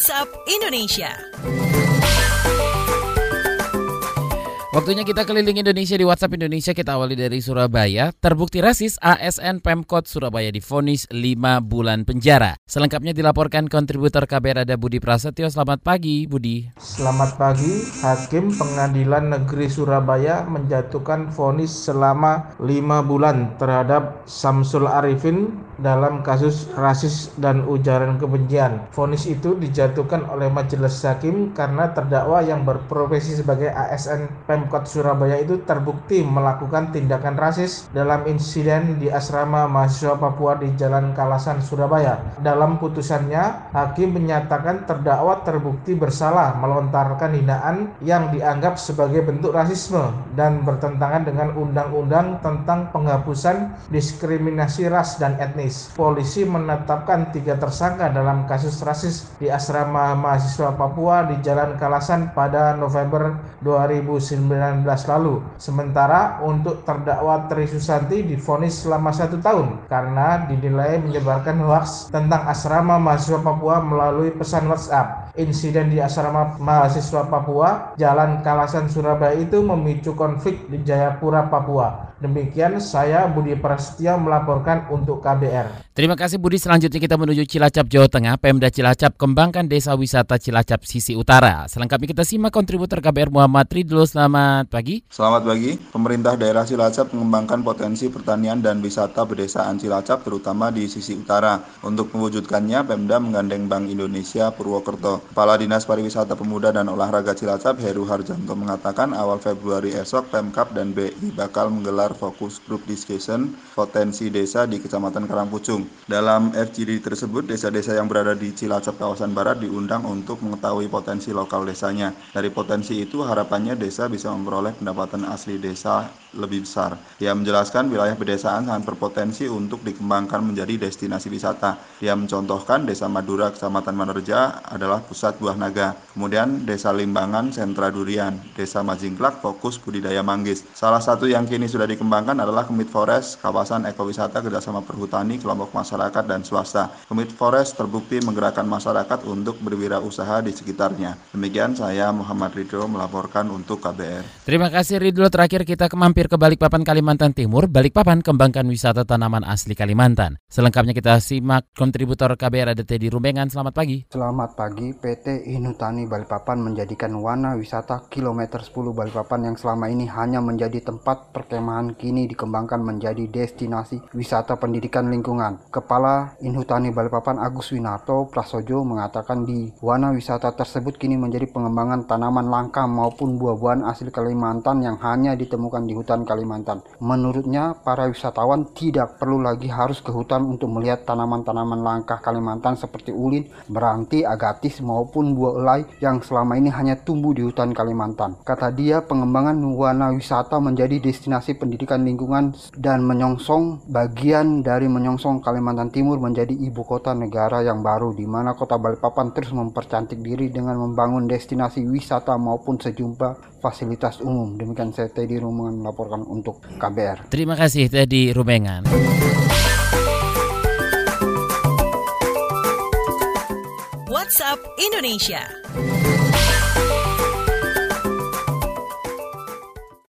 WhatsApp Indonesia. Waktunya kita keliling Indonesia di WhatsApp Indonesia. Kita awali dari Surabaya. Terbukti rasis, ASN Pemkot Surabaya difonis 5 bulan penjara. Selengkapnya dilaporkan kontributor KBR ada Budi Prasetyo. Selamat pagi, Budi. Selamat pagi. Hakim Pengadilan Negeri Surabaya menjatuhkan vonis selama 5 bulan terhadap Samsul Arifin dalam kasus rasis dan ujaran kebencian. Vonis itu dijatuhkan oleh majelis hakim karena terdakwa yang berprofesi sebagai ASN Pemkot Pemkot Surabaya itu terbukti melakukan tindakan rasis dalam insiden di asrama mahasiswa Papua di Jalan Kalasan, Surabaya. Dalam putusannya, hakim menyatakan terdakwa terbukti bersalah melontarkan hinaan yang dianggap sebagai bentuk rasisme dan bertentangan dengan undang-undang tentang penghapusan diskriminasi ras dan etnis. Polisi menetapkan tiga tersangka dalam kasus rasis di asrama mahasiswa Papua di Jalan Kalasan pada November 2019 lalu. Sementara untuk terdakwa Tri Susanti difonis selama satu tahun karena dinilai menyebarkan hoaks tentang asrama mahasiswa Papua melalui pesan WhatsApp. Insiden di asrama mahasiswa Papua, Jalan Kalasan Surabaya itu memicu konflik di Jayapura, Papua. Demikian saya Budi Prasetyo melaporkan untuk KBR. Terima kasih Budi. Selanjutnya kita menuju Cilacap, Jawa Tengah. Pemda Cilacap kembangkan desa wisata Cilacap sisi utara. Selengkapnya kita simak kontributor KBR Muhammad Ridlo. Selamat pagi. Selamat pagi. Pemerintah daerah Cilacap mengembangkan potensi pertanian dan wisata pedesaan Cilacap terutama di sisi utara. Untuk mewujudkannya, Pemda menggandeng Bank Indonesia Purwokerto. Kepala Dinas Pariwisata Pemuda dan Olahraga Cilacap Heru Harjanto mengatakan awal Februari esok Pemkap dan BI bakal menggelar fokus group discussion potensi desa di Kecamatan Karangpucung. Dalam FGD tersebut, desa-desa yang berada di Cilacap kawasan barat diundang untuk mengetahui potensi lokal desanya. Dari potensi itu, harapannya desa bisa memperoleh pendapatan asli desa lebih besar. Dia menjelaskan wilayah pedesaan sangat berpotensi untuk dikembangkan menjadi destinasi wisata. Dia mencontohkan Desa Madura, Kecamatan Manerja adalah pusat buah naga. Kemudian Desa Limbangan, sentra durian. Desa Majingklak, fokus budidaya manggis. Salah satu yang kini sudah dikembangkan adalah Kemit Forest, kawasan ekowisata kerjasama perhutani, kelompok masyarakat, dan swasta. Kemit Forest terbukti menggerakkan masyarakat untuk berwirausaha di sekitarnya. Demikian saya Muhammad Ridho melaporkan untuk KBR. Terima kasih Ridho. Terakhir kita kemampir mampir ke Balikpapan, Kalimantan Timur, Balikpapan kembangkan wisata tanaman asli Kalimantan. Selengkapnya kita simak kontributor KBR ada Teddy Rumbengan. Selamat pagi. Selamat pagi. PT Inutani Balikpapan menjadikan wana wisata kilometer 10 Balikpapan yang selama ini hanya menjadi tempat perkemahan kini dikembangkan menjadi destinasi wisata pendidikan lingkungan. Kepala Inhutani Balikpapan Agus Winarto Prasojo mengatakan di wana wisata tersebut kini menjadi pengembangan tanaman langka maupun buah-buahan asli Kalimantan yang hanya ditemukan di hutan Kalimantan. Menurutnya, para wisatawan tidak perlu lagi harus ke hutan untuk melihat tanaman-tanaman langka Kalimantan seperti ulin, meranti, agatis, maupun buah elai yang selama ini hanya tumbuh di hutan Kalimantan. Kata dia, pengembangan wana wisata menjadi destinasi pendidikan lingkungan dan menyongsong bagian dari menyongsong Kalimantan Timur menjadi ibu kota negara yang baru di mana kota Balikpapan terus mempercantik diri dengan membangun destinasi wisata maupun sejumlah fasilitas umum. Demikian saya Teddy Rumengan melaporkan untuk KBR. Terima kasih Teddy Rumengan. WhatsApp Indonesia.